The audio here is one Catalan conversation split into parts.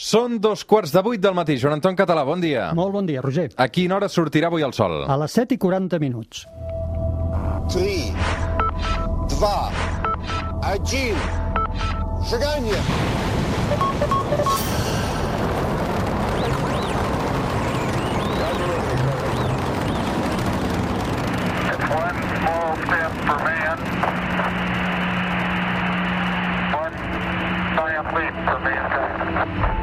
Són dos quarts de vuit del matí. Joan Anton Català, bon dia. Molt bon dia, Roger. A quina hora sortirà avui el sol? A les 7 i 40 minuts. 3, 2, 1, seganya! Thank you.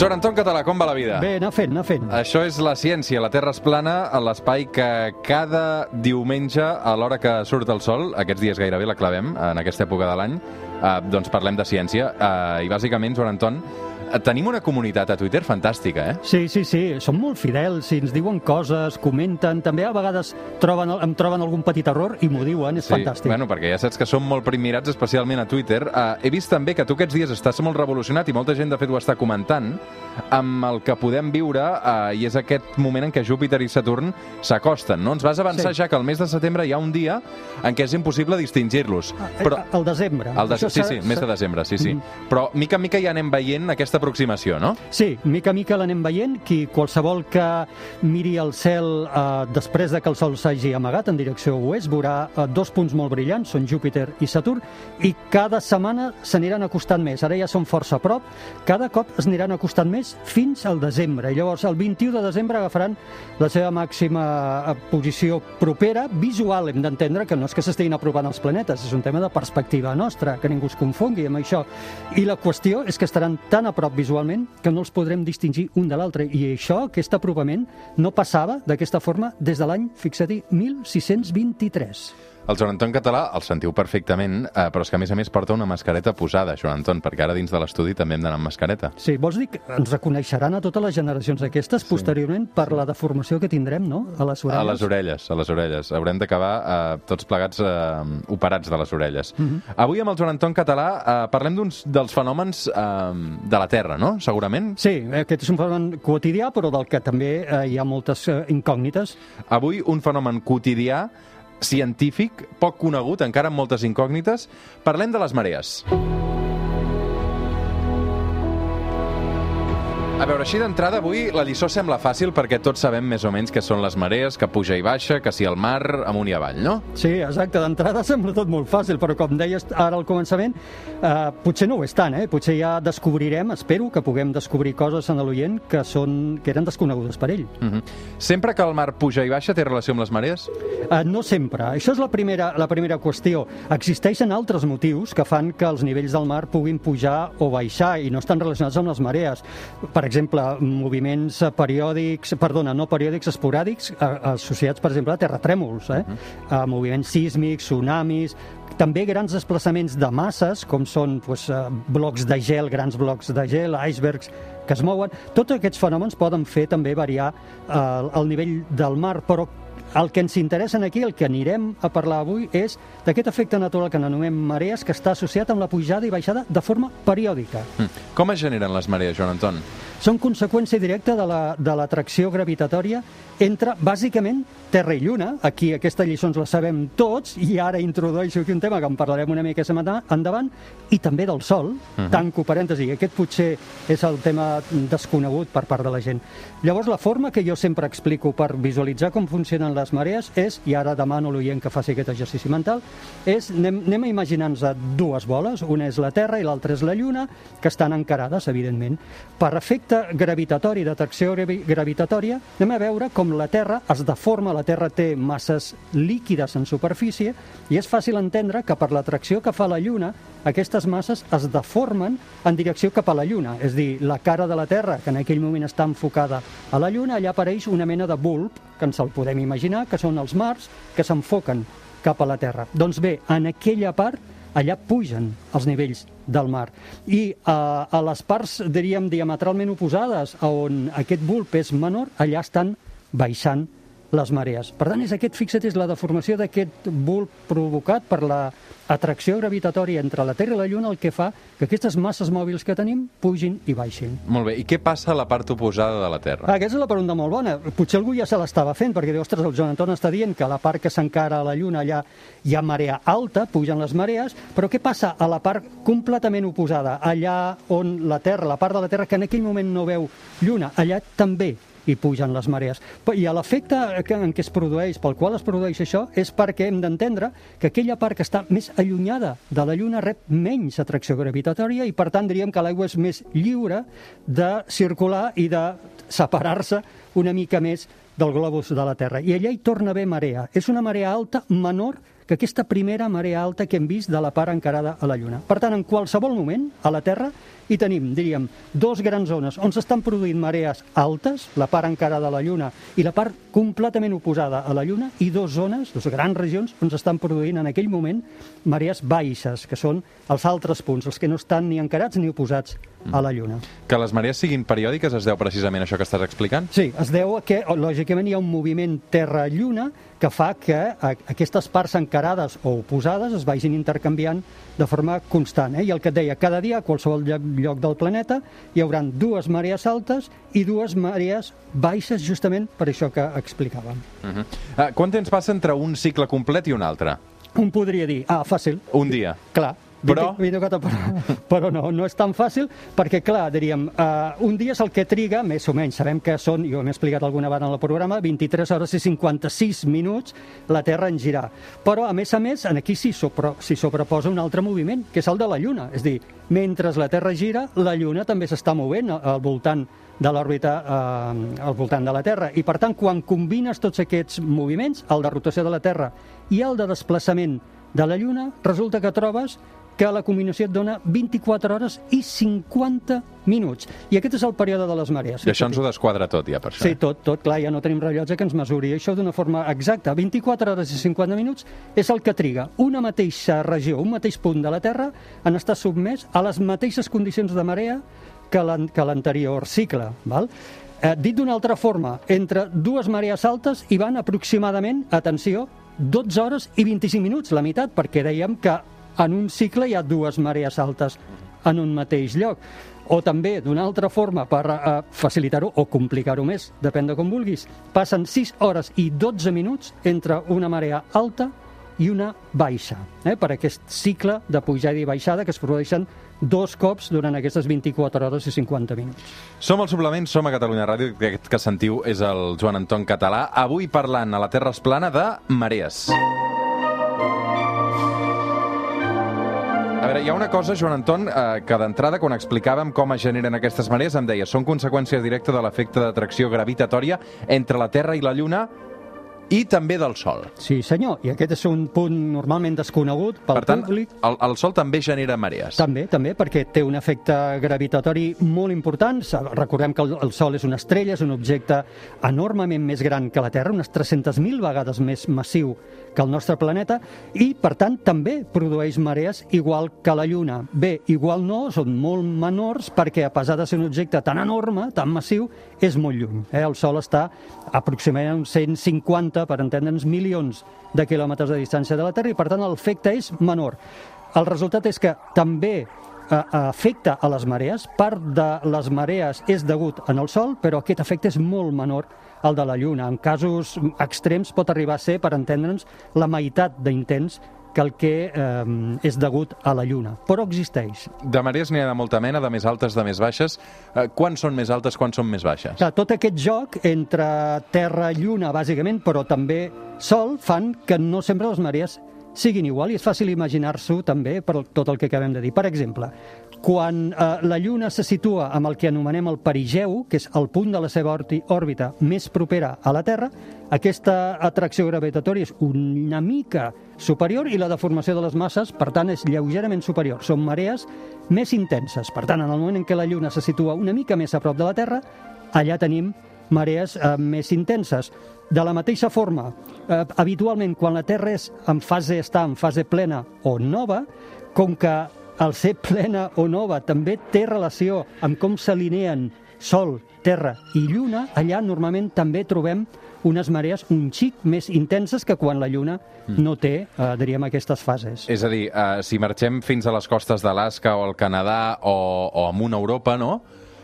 Joan Anton Català, com va la vida? Bé, anar fent, anar fent. Això és la ciència, la Terra és plana, l'espai que cada diumenge, a l'hora que surt el sol, aquests dies gairebé la clavem, en aquesta època de l'any, eh, doncs parlem de ciència. Eh, I bàsicament, Joan Anton, tenim una comunitat a Twitter fantàstica, eh? Sí, sí, sí, són molt fidels, i ens diuen coses, comenten, també a vegades troben, em troben algun petit error i m'ho diuen, és fantàstic. Bueno, perquè ja saps que som molt primirats, especialment a Twitter. Uh, he vist també que tu aquests dies estàs molt revolucionat i molta gent, de fet, ho està comentant, amb el que podem viure, uh, i és aquest moment en què Júpiter i Saturn s'acosten, no? Ens vas avançar Sí. ja que el mes de setembre hi ha un dia en què és impossible distingir-los. Però... Al desembre. El de... Això Sí, sí, mes de desembre, sí, sí. Mhm. Però mica en mica ja anem veient aquesta aproximació, no? Sí, mica a mica l'anem veient, qui qualsevol que miri el cel eh, després de que el sol s'hagi amagat en direcció oest veurà eh, dos punts molt brillants, són Júpiter i Saturn, i cada setmana s'aniran acostant més. Ara ja són força a prop, cada cop es aniran acostant més fins al desembre. I llavors, el 21 de desembre agafaran la seva màxima eh, posició propera, visual, hem d'entendre que no és que s'estiguin apropant els planetes, és un tema de perspectiva nostra, que ningú es confongui amb això. I la qüestió és que estaran tan a prop visualment que no els podrem distingir un de l'altre. I això, aquest apropament, no passava d'aquesta forma des de l'any, fixa-t'hi, 1623. El Joan Anton Català el sentiu perfectament, eh, però és que a més a més porta una mascareta posada, Joan Anton, perquè ara dins de l'estudi també hem d'anar amb mascareta. Sí, vols dir que ens reconeixeran a totes les generacions aquestes posteriorment per la deformació que tindrem, no?, a les orelles? A les orelles, a les orelles. Haurem d'acabar eh, tots plegats eh, operats de les orelles. Mhm. Avui amb el Joan Anton Català eh, parlem d'uns dels fenòmens eh, de la Terra, no? Segurament. Sí, aquest és un fenomen quotidià, però del que també eh, hi ha moltes eh, incògnites. Avui un fenomen quotidià, científic, poc conegut, encara amb moltes incògnites. Parlem de les marees. A veure, així d'entrada, avui la lliçó sembla fàcil perquè tots sabem més o menys què són les marees, que puja i baixa, que si el mar amunt i avall, no? Sí, exacte, d'entrada sembla tot molt fàcil, però com deies ara al començament, eh, potser no ho és tant, eh? potser ja descobrirem, espero que puguem descobrir coses en l'oient que, són, que eren desconegudes per ell. Uh -huh. Sempre que el mar puja i baixa té relació amb les marees? Eh, no sempre. Això és la primera, la primera qüestió. Existeixen altres motius que fan que els nivells del mar puguin pujar o baixar i no estan relacionats amb les marees. Per exemple, moviments periòdics, perdona, no periòdics, esporàdics, associats, per exemple, a terratrèmols, eh? a moviments sísmics, tsunamis, també grans desplaçaments de masses, com són doncs, blocs de gel, grans blocs de gel, icebergs que es mouen. Tots aquests fenòmens poden fer també variar eh, el nivell del mar, però el que ens interessa aquí, el que anirem a parlar avui, és d'aquest efecte natural que anomenem marees, que està associat amb la pujada i baixada de forma periòdica. Mm. Com es generen les marees, Joan Anton? Són conseqüència directa de la- de l'atracció gravitatòria entre, bàsicament, Terra i Lluna. Aquí aquesta lliçó ens la sabem tots, i ara introdueixo aquí un tema que en parlarem una mica setmana endavant, i també del Sol, uh -huh. tanco parèntesi, aquest potser és el tema desconegut per part de la gent. Llavors, la forma que jo sempre explico per visualitzar com funcionen les marees és, i ara demano a l'oient que faci aquest exercici mental, és, anem, anem a imaginar-nos dues boles, una és la Terra i l'altra és la Lluna, que estan encarades, evidentment. Per efecte gravitatori, d'atracció gravi- gravitatòria, anem a veure com la Terra es deforma, la Terra té masses líquides en superfície, i és fàcil entendre que per l'atracció que fa la Lluna, aquestes masses es deformen en direcció cap a la Lluna. És a dir, la cara de la Terra, que en aquell moment està enfocada a la Lluna, allà apareix una mena de bulb, que ens el podem imaginar, que són els mars, que s'enfoquen cap a la Terra. Doncs bé, en aquella part allà pugen els nivells del mar. I eh, a les parts, diríem, diametralment oposades, a on aquest bulb és menor, allà estan baixant les marees. Per tant, és aquest, fixa't, és la deformació d'aquest bulb provocat per la atracció gravitatòria entre la Terra i la Lluna el que fa que aquestes masses mòbils que tenim pugin i baixin. Molt bé, i què passa a la part oposada de la Terra? Ah, aquesta és la pregunta molt bona. Potser algú ja se l'estava fent, perquè diu, ostres, el Joan Anton està dient que a la part que s'encara a la Lluna allà hi ha marea alta, pugen les marees, però què passa a la part completament oposada, allà on la Terra, la part de la Terra que en aquell moment no veu Lluna, allà també i pugen les marees. I l'efecte en què es produeix, pel qual es produeix això, és perquè hem d'entendre que aquella part que està més allunyada de la Lluna rep menys atracció gravitatòria i, per tant, diríem que l'aigua és més lliure de circular i de separar-se una mica més del globus de la Terra. I allà hi torna a haver marea. És una marea alta menor que aquesta primera marea alta que hem vist de la part encarada a la Lluna. Per tant, en qualsevol moment, a la Terra, hi tenim, diríem, dos grans zones on s'estan produint marees altes, la part encarada a la Lluna i la part completament oposada a la Lluna, i dos zones, dues grans regions, on s'estan produint en aquell moment marees baixes, que són els altres punts, els que no estan ni encarats ni oposats a la Lluna. Que les marees siguin periòdiques es deu precisament a això que estàs explicant? Sí, es deu a que, lògicament, hi ha un moviment Terra-Lluna que fa que aquestes parts encarades o oposades es vagin intercanviant de forma constant. Eh? I el que et deia, cada dia a qualsevol lloc, lloc del planeta hi hauran dues marees altes i dues marees baixes, justament per això que explicàvem. Uh -huh. uh, quant temps passa entre un cicle complet i un altre? Un podria dir, ah, fàcil, Un dia. Clar, Però- 20, 24 però, però no, no és tan fàcil, perquè, clar, diríem, uh, un dia és el que triga, més o menys, sabem que són, jo m'he explicat alguna vegada en el programa, 23 hores i 56 minuts la Terra en girar. Però, a més a més, en aquí s'hi sobre, sobreposa un altre moviment, que és el de la Lluna. És dir, mentre la Terra gira, la Lluna també s'està movent al voltant de l'òrbita eh, al voltant de la Terra. I, per tant, quan combines tots aquests moviments, el de rotació de la Terra i el de desplaçament de la Lluna, resulta que trobes que la combinació et dona 24 hores i 50 minuts. I aquest és el període de les marees. I això ens ho desquadra tot, ja, per això. Sí, tot, tot, clar, ja no tenim rellotge que ens mesuri això d'una forma exacta. 24 hores i 50 minuts és el que triga una mateixa regió, un mateix punt de la Terra, en estar submès a les mateixes condicions de marea que l'anterior cicle. Val? Eh, dit d'una altra forma, entre dues marees altes hi van aproximadament, atenció, 12 hores i 25 minuts, la meitat, perquè dèiem que en un cicle hi ha dues marees altes en un mateix lloc. O també, d'una altra forma, per eh, facilitar-ho o complicar-ho més, depèn de com vulguis, passen 6 hores i 12 minuts entre una marea alta i una baixa, eh, per aquest cicle de pujada i baixada que es produeixen dos cops durant aquestes 24 hores i 50 minuts. Som al Suplement, som a Catalunya Ràdio, que aquest que sentiu és el Joan Anton Català, avui parlant a la Terra es plana de marees. A veure, hi ha una cosa, Joan Anton, eh, que d'entrada, quan explicàvem com es generen aquestes marees, em deia, són conseqüència directa de l'efecte d'atracció gravitatòria entre la Terra i la Lluna i també del Sol. Sí, senyor, i aquest és un punt normalment desconegut pel per tant, públic. el, el Sol també genera marees. També, també, perquè té un efecte gravitatori molt important. Recordem que el, el Sol és una estrella, és un objecte enormement més gran que la Terra, unes 300.000 vegades més massiu que el nostre planeta, i, per tant, també produeix marees igual que la Lluna. Bé, igual no, són molt menors, perquè a pesar de ser un objecte tan enorme, tan massiu, és molt lluny. Eh? El Sol està aproximadament a uns 150, per entendre'ns, milions de quilòmetres de distància de la Terra, i, per tant, l'efecte és menor. El resultat és que també eh, afecta a les marees. Part de les marees és degut en el Sol, però aquest efecte és molt menor al de la Lluna. En casos extrems pot arribar a ser, per entendre'ns, la meitat d'intens que el que eh, és degut a la Lluna. Però existeix. De marees n'hi ha de molta mena, de més altes, de més baixes. Eh, quan són més altes, quan són més baixes? Clar, tot aquest joc entre Terra i Lluna, bàsicament, però també Sol, fan que no sempre les marees siguin igual i és fàcil imaginar-s'ho també per tot el que acabem de dir. Per exemple, quan eh, la Lluna se situa amb el que anomenem el perigeu, que és el punt de la seva òrbita més propera a la Terra, aquesta atracció gravitatòria és una mica superior i la deformació de les masses, per tant, és lleugerament superior. Són marees més intenses. Per tant, en el moment en què la Lluna se situa una mica més a prop de la Terra, allà tenim marees eh, més intenses. De la mateixa forma, eh, habitualment, quan la Terra és en fase, està en fase plena o nova, com que el ser plena o nova també té relació amb com s'alineen Sol, Terra i Lluna, allà normalment també trobem unes marees un xic més intenses que quan la Lluna no té, eh, diríem, aquestes fases. És a dir, uh, si marxem fins a les costes d'Alaska o al Canadà o, o amunt a Europa, no?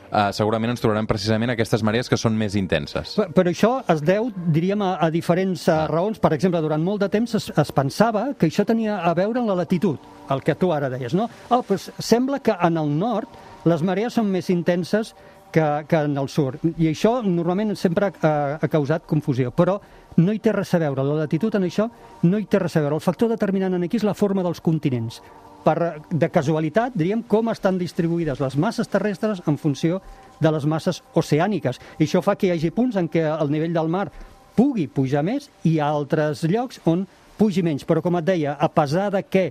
Uh, segurament ens trobarem precisament aquestes marees que són més intenses. Però, però això es deu, diríem, a, a diferents ah. raons. Per exemple, durant molt de temps es, es pensava que això tenia a veure amb la latitud, el que tu ara deies, no? Oh, doncs sembla que en el nord les marees són més intenses que, que en el sud. I això normalment sempre ha, ha causat confusió. Però no hi té res a veure. La latitud en això no hi té res a veure. El factor determinant en aquí és la forma dels continents. Per, de casualitat, diríem, com estan distribuïdes les masses terrestres en funció de les masses oceàniques. I això fa que hi hagi punts en què el nivell del mar pugui pujar més i a altres llocs on pugi menys. Però, com et deia, a pesar de que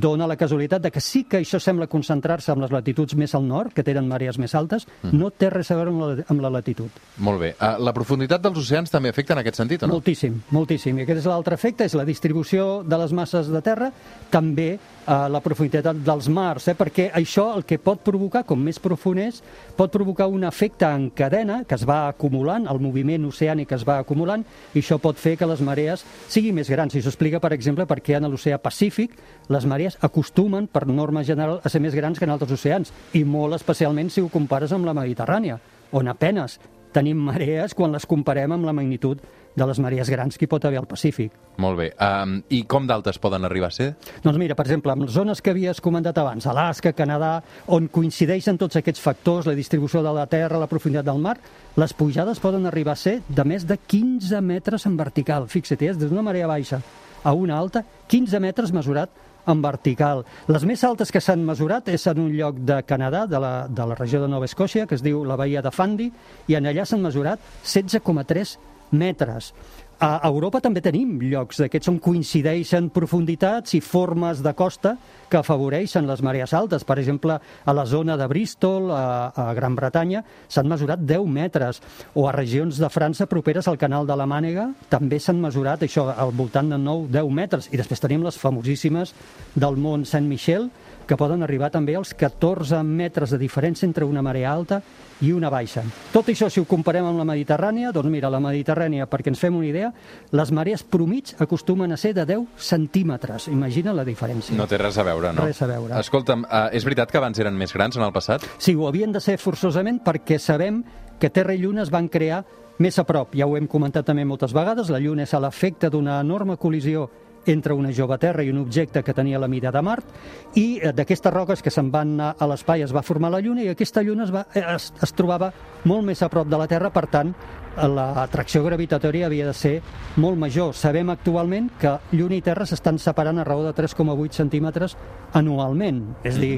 dona la casualitat de que sí que això sembla concentrar-se amb les latituds més al nord, que tenen marees més altes, mm. no té res a veure amb la, amb la latitud. Molt bé. Uh, la profunditat dels oceans també afecta en aquest sentit, o no? Moltíssim, moltíssim. I aquest és l'altre efecte, és la distribució de les masses de terra, també uh, la profunditat dels mars, eh? perquè això el que pot provocar, com més profund és, pot provocar un efecte en cadena que es va acumulant, el moviment oceànic es va acumulant, i això pot fer que les marees siguin més grans. I això explica, per exemple, perquè en l'oceà Pacífic les marees acostumen, per norma general, a ser més grans que en altres oceans, i molt especialment si ho compares amb la Mediterrània, on apenes tenim marees quan les comparem amb la magnitud de les marees grans que hi pot haver al Pacífic. Molt bé. Um, I com d'altes poden arribar a ser? Doncs mira, per exemple, amb les zones que havies comentat abans, Alaska, Canadà, on coincideixen tots aquests factors, la distribució de la terra, la profunditat del mar, les pujades poden arribar a ser de més de 15 metres en vertical. Fixa't, és d'una marea baixa a una alta, 15 metres mesurat en vertical. Les més altes que s'han mesurat és en un lloc de Canadà, de la, de la regió de Nova Escòcia, que es diu la Baia de Fundy, i en allà s'han mesurat 16,3 metres. A Europa també tenim llocs d'aquests on coincideixen profunditats i formes de costa que afavoreixen les marees altes. Per exemple, a la zona de Bristol, a, a Gran Bretanya, s'han mesurat 10 metres. O a regions de França properes al canal de la Mànega també s'han mesurat això al voltant de 9-10 metres. I després tenim les famosíssimes del mont Saint-Michel, que poden arribar també als 14 metres de diferència entre una marea alta i una baixa. Tot això, si ho comparem amb la Mediterrània, doncs mira, la Mediterrània, perquè ens fem una idea, les marees promig acostumen a ser de 10 centímetres. Imagina la diferència. No té res a veure, no? Res a veure. Escolta'm, uh, és veritat que abans eren més grans en el passat? Sí, ho havien de ser forçosament perquè sabem que Terra i Lluna es van crear més a prop. Ja ho hem comentat també moltes vegades, la Lluna és a l'efecte d'una enorme col·lisió entre una jove Terra i un objecte que tenia la mida de Mart, i eh, d'aquestes roques que se'n van anar a l'espai es va formar la Lluna i aquesta Lluna es, va, eh, es, es trobava molt més a prop de la Terra, per tant, l'atracció gravitatòria havia de ser molt major. Sabem actualment que Lluna i Terra s'estan separant a raó de 3,8 centímetres anualment, és a dir,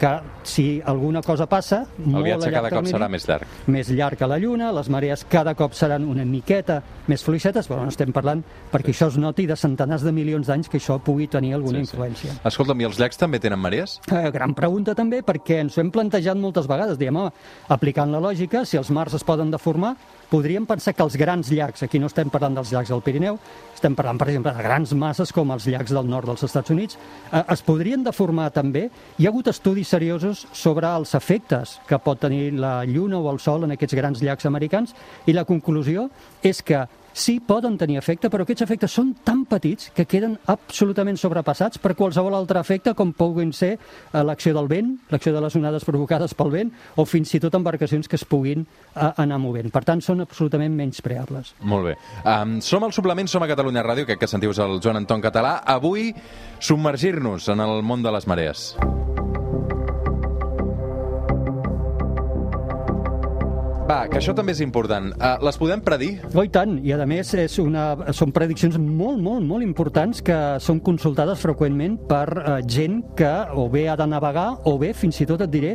que si alguna cosa passa... El viatge cada cop termini, serà més llarg. més llarg que la Lluna, les marees cada cop seran una miqueta més fluixetes, però no estem parlant perquè això es noti de centenars de milions d'anys que això pugui tenir alguna Sí, sí. influència. Escolta'm, i els llacs també tenen marees? Eh, gran pregunta també, perquè ens ho hem plantejat moltes vegades. Diem, home, aplicant la lògica, si els mars es poden deformar, podríem pensar que els grans llacs, aquí no estem parlant dels llacs del Pirineu, estem parlant, per exemple, de grans masses com els llacs del nord dels Estats Units, eh, es podrien deformar també. Hi ha hagut estudis seriosos sobre els efectes que pot tenir la Lluna o el Sol en aquests grans llacs americans i la conclusió és que sí, poden tenir efecte, però aquests efectes són tan petits que queden absolutament sobrepassats per qualsevol altre efecte, com puguin ser eh, l'acció del vent, l'acció de les onades provocades pel vent, o fins i tot embarcacions que es puguin eh, anar movent. Per tant, són absolutament menys preables. Molt bé. Um, som al suplement, som a Catalunya Ràdio, crec que sentiu el Joan Anton Català. Avui, submergir-nos en el món de les marees. Va, que això també és important. Uh, les podem predir? Oh, i tant, i a més és una, són prediccions molt, molt, molt importants que són consultades freqüentment per eh, gent que o bé ha de navegar o bé, fins i tot et diré,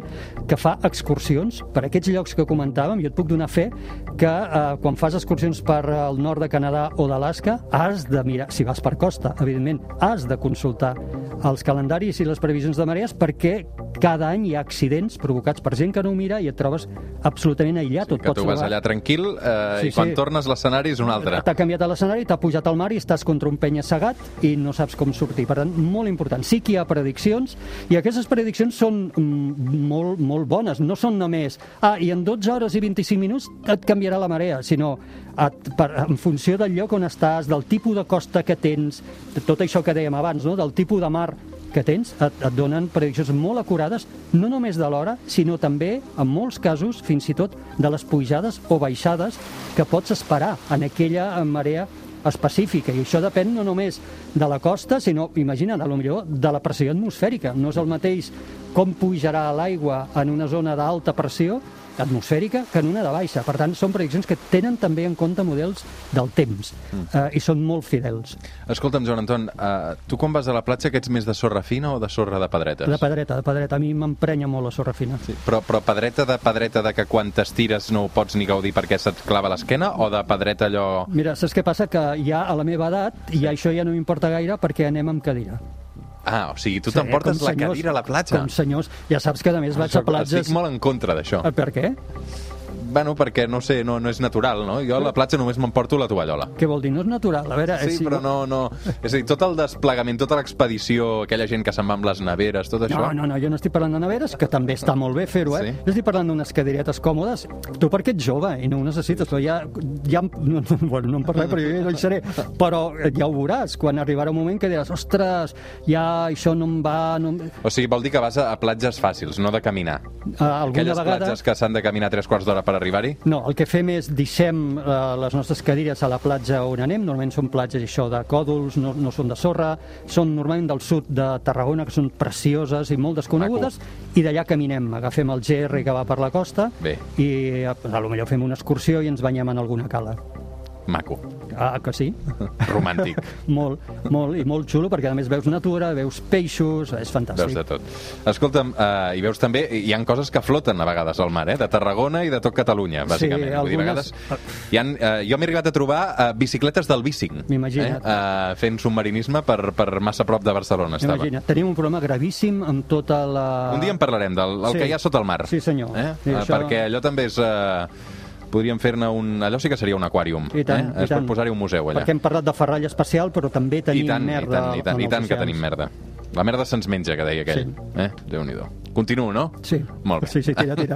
que fa excursions per aquests llocs que comentàvem. Jo et puc donar fe que eh, quan fas excursions per el nord de Canadà o d'Alaska has de mirar, si vas per costa, evidentment, has de consultar els calendaris i les previsions de marees perquè cada any hi ha accidents provocats per gent que no ho mira i et trobes absolutament aïllat tu et Que pots tu vas allà tranquil eh, Sí, i quan sí. tornes l'escenari és un altre. T'ha canviat a l'escenari, t'ha pujat al mar i estàs contra un penya segat i no saps com sortir. Per tant, molt important. Sí que hi ha prediccions i aquestes prediccions són mm, molt, molt bones. No són només, ah, i en 12 hores i 25 minuts et canviarà la marea, sinó et, per, en funció del lloc on estàs, del tipus de costa que tens, de tot això que dèiem abans, no? del tipus de mar que tens, et, et donen prediccions molt acurades, no només de l'hora, sinó també, en molts casos, fins i tot de les pujades o baixades que pots esperar en aquella marea específica. I això depèn no només de la costa, sinó, imagina't, a lo millor de la pressió atmosfèrica. No és el mateix com pujarà l'aigua en una zona d'alta pressió atmosfèrica que en una de baixa. Per tant, són prediccions que tenen també en compte models del temps eh, i són molt fidels. Escolta'm, Joan Anton, uh, tu quan vas a la platja que ets més de sorra fina o de sorra de pedretes? De pedreta, de pedreta. A mi m'emprenya molt la sorra fina. Sí, però, però pedreta de pedreta de que quan t'estires no ho pots ni gaudir perquè se't clava l'esquena o de pedreta allò... Mira, saps què passa? Que ja a la meva edat, i això ja no m'importa gaire perquè anem amb cadira. Ah, o sigui, tu t'emportes com la senyors- cadira a la platja. Com senyors. Ja saps que a més vaig a Estic platges... molt en contra d'això. Eh, Per què? Bueno, perquè, no sé, no, no és natural, no? Jo a la platja només m'emporto la tovallola. Què vol dir? No és natural. A veure, Sí, si però no, no... És a dir, tot el desplegament, tota l'expedició, aquella gent que se'n va amb les neveres, tot això... No, no, no, jo no estic parlant de neveres, que també està molt bé fer-ho, eh? Sí. Jo estic parlant d'unes cadiretes còmodes. Tu perquè ets jove i no ho necessites, però ja... ja no, no, bueno, no en parlem perquè jo ja no hi seré, però ja ho veuràs, quan arribarà un moment que diràs, ostres, ja això no em va... No... em-" O sigui, vol dir que vas a, platges fàcils, no de caminar. Uh, alguna Aquelles vegada... platges que s'han de caminar tres quarts d'hora per arribar-hi? No, el que fem és deixem eh, les nostres cadires a la platja on anem, normalment són platges això de còdols, no, no són de sorra, són normalment del sud de Tarragona, que són precioses i molt desconegudes, i d'allà caminem, agafem el GR que va per la costa Bé. i eh, a lo millor fem una excursió i ens banyem en alguna cala. Maco. Ah, que sí? Romàntic. molt, molt, i molt xulo, perquè a més veus natura, veus peixos, és fantàstic. Veus de tot. Escolta'm, uh, i veus també, hi han coses que floten a vegades al mar, eh? de Tarragona i de tot Catalunya, bàsicament. Vull dir, a algunes- vegades, hi han, uh, jo m'he arribat a trobar uh, bicicletes del bicing. M'imagina't. Eh? Uh, fent submarinisme per, per massa prop de Barcelona, estava. Tenim un problema gravíssim amb tota la... Un dia en parlarem del el Sí. que hi ha sota el mar. Sí, senyor. Eh? Sí, Eh, això- Perquè allò també és... Uh, podríem fer-ne un... Allò sí que seria un aquàrium. I tant, eh? i Es tant. pot posar-hi un museu allà. Perquè hem parlat de ferrall espacial, però també tenim I tant, merda i tant, i tant, i els tant que tenim merda. La merda se'ns menja, que deia aquell. Sí. Eh? Déu-n'hi-do. Continuo, no? Sí. Molt bé. Sí, sí, tira, tira.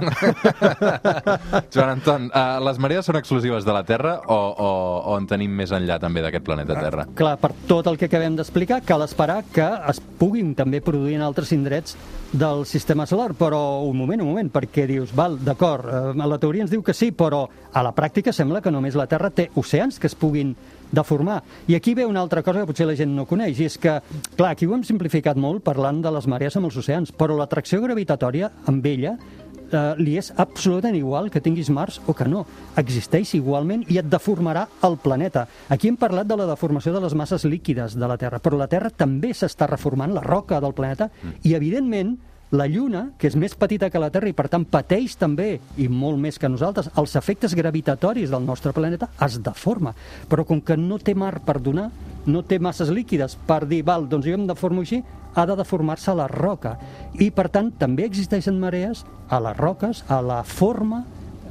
Joan Anton, uh, les marees són exclusives de la Terra o, o, o en tenim més enllà també d'aquest planeta Terra? Clar, per tot el que acabem d'explicar, cal esperar que es puguin també produir en altres indrets del sistema solar, però un moment, un moment, perquè dius, val, d'acord, eh, la teoria ens diu que sí, però a la pràctica sembla que només la Terra té oceans que es puguin deformar. I aquí ve una altra cosa que potser la gent no coneix, i és que, clar, aquí ho hem simplificat molt parlant de les marees amb els oceans, però l'atracció gravitatòria amb ella eh, li és absolutament igual que tinguis Mars o que no. Existeix igualment i et deformarà el planeta. Aquí hem parlat de la deformació de les masses líquides de la Terra, però la Terra també s'està reformant, la roca del planeta, i evidentment la Lluna, que és més petita que la Terra i per tant pateix també, i molt més que nosaltres, els efectes gravitatoris del nostre planeta, es deforma. Però com que no té mar per donar, no té masses líquides per dir, val, doncs jo em deformo així, ha de deformar-se la roca. I per tant també existeixen marees a les roques, a la forma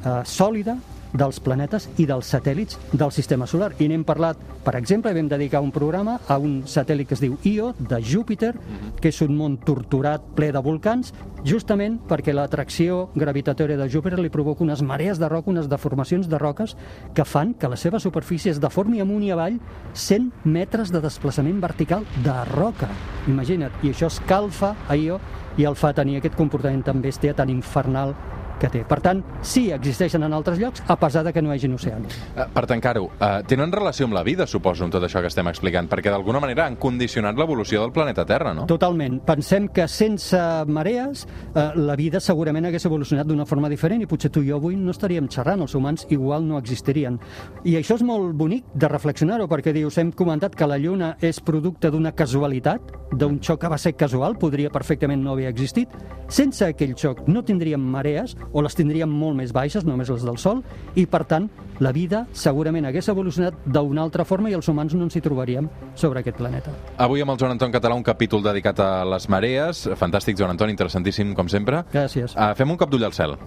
eh, sòlida dels planetes i dels satèl·lits del sistema solar. I n'hem parlat, per exemple, vam dedicar un programa a un satèl·lit que es diu Io, de Júpiter, que és un món torturat ple de volcans, justament perquè l'atracció gravitatòria de Júpiter li provoca unes marees de roca, unes deformacions de roques que fan que la seva superfície es deformi amunt i avall 100 metres de desplaçament vertical de roca. Imagina't, i això escalfa a Io i el fa tenir aquest comportament tan bèstia, tan infernal que té. Per tant, sí, existeixen en altres llocs, a pesar de que no hi hagin oceans. Uh, per tancar-ho, uh, tenen relació amb la vida, suposo, amb tot això que estem explicant, perquè d'alguna manera han condicionat l'evolució del planeta Terra, no? Totalment. Pensem que sense marees eh, la vida segurament hagués evolucionat d'una forma diferent i potser tu i jo avui no estaríem xerrant, els humans igual no existirien. I això és molt bonic de reflexionar-ho, perquè dius, hem comentat que la Lluna és producte d'una casualitat, d'un xoc que va ser casual, podria perfectament no haver existit. Sense aquell xoc no tindríem marees, o les tindríem molt més baixes, només les del Sol, i per tant la vida segurament hagués evolucionat d'una altra forma i els humans no ens hi trobaríem sobre aquest planeta. Avui amb el Joan Anton Català un capítol dedicat a les marees. Fantàstic, Joan Anton, interessantíssim, com sempre. Gràcies. Uh, fem un cop d'ull al cel.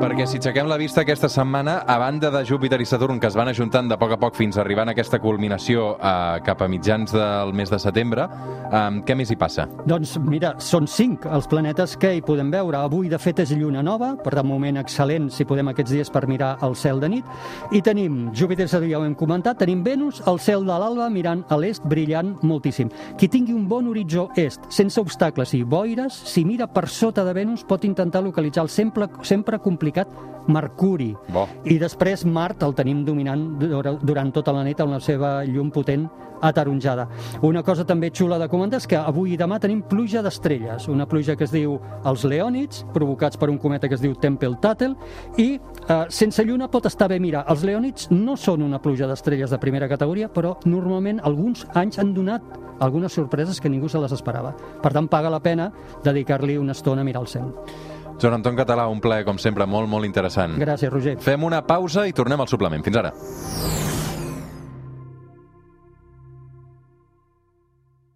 Perquè si aixequem la vista aquesta setmana, a banda de Júpiter i Saturn, que es van ajuntant de poc a poc fins a arribar a aquesta culminació eh, cap a mitjans del mes de setembre, eh, què més hi passa? Doncs mira, són cinc els planetes que hi podem veure. Avui, de fet, és lluna nova, per de moment excel·lent si podem aquests dies per mirar el cel de nit. I tenim Júpiter, ja ho hem comentat, tenim Venus, el cel de l'alba, mirant a l'est, brillant moltíssim. Qui tingui un bon horitzó est, sense obstacles i boires, si mira per sota de Venus pot intentar localitzar el sempre, sempre complicat Mercuri. Bo. I després Mart el tenim dominant dura- durant tota la nit amb la seva llum potent ataronjada. Una cosa també xula de comentar és que avui i demà tenim pluja d'estrelles, una pluja que es diu els Leònids, provocats per un cometa que es diu Tempel-Tattel, i eh, sense lluna pot estar bé mirar. Els Leònids no són una pluja d'estrelles de primera categoria, però normalment alguns anys han donat algunes sorpreses que ningú se les esperava. Per tant, paga la pena dedicar-li una estona a mirar el cel. Joan Anton Català, un plaer, com sempre, molt, molt interessant. Gràcies, Roger. Fem una pausa i tornem al suplement. Fins ara.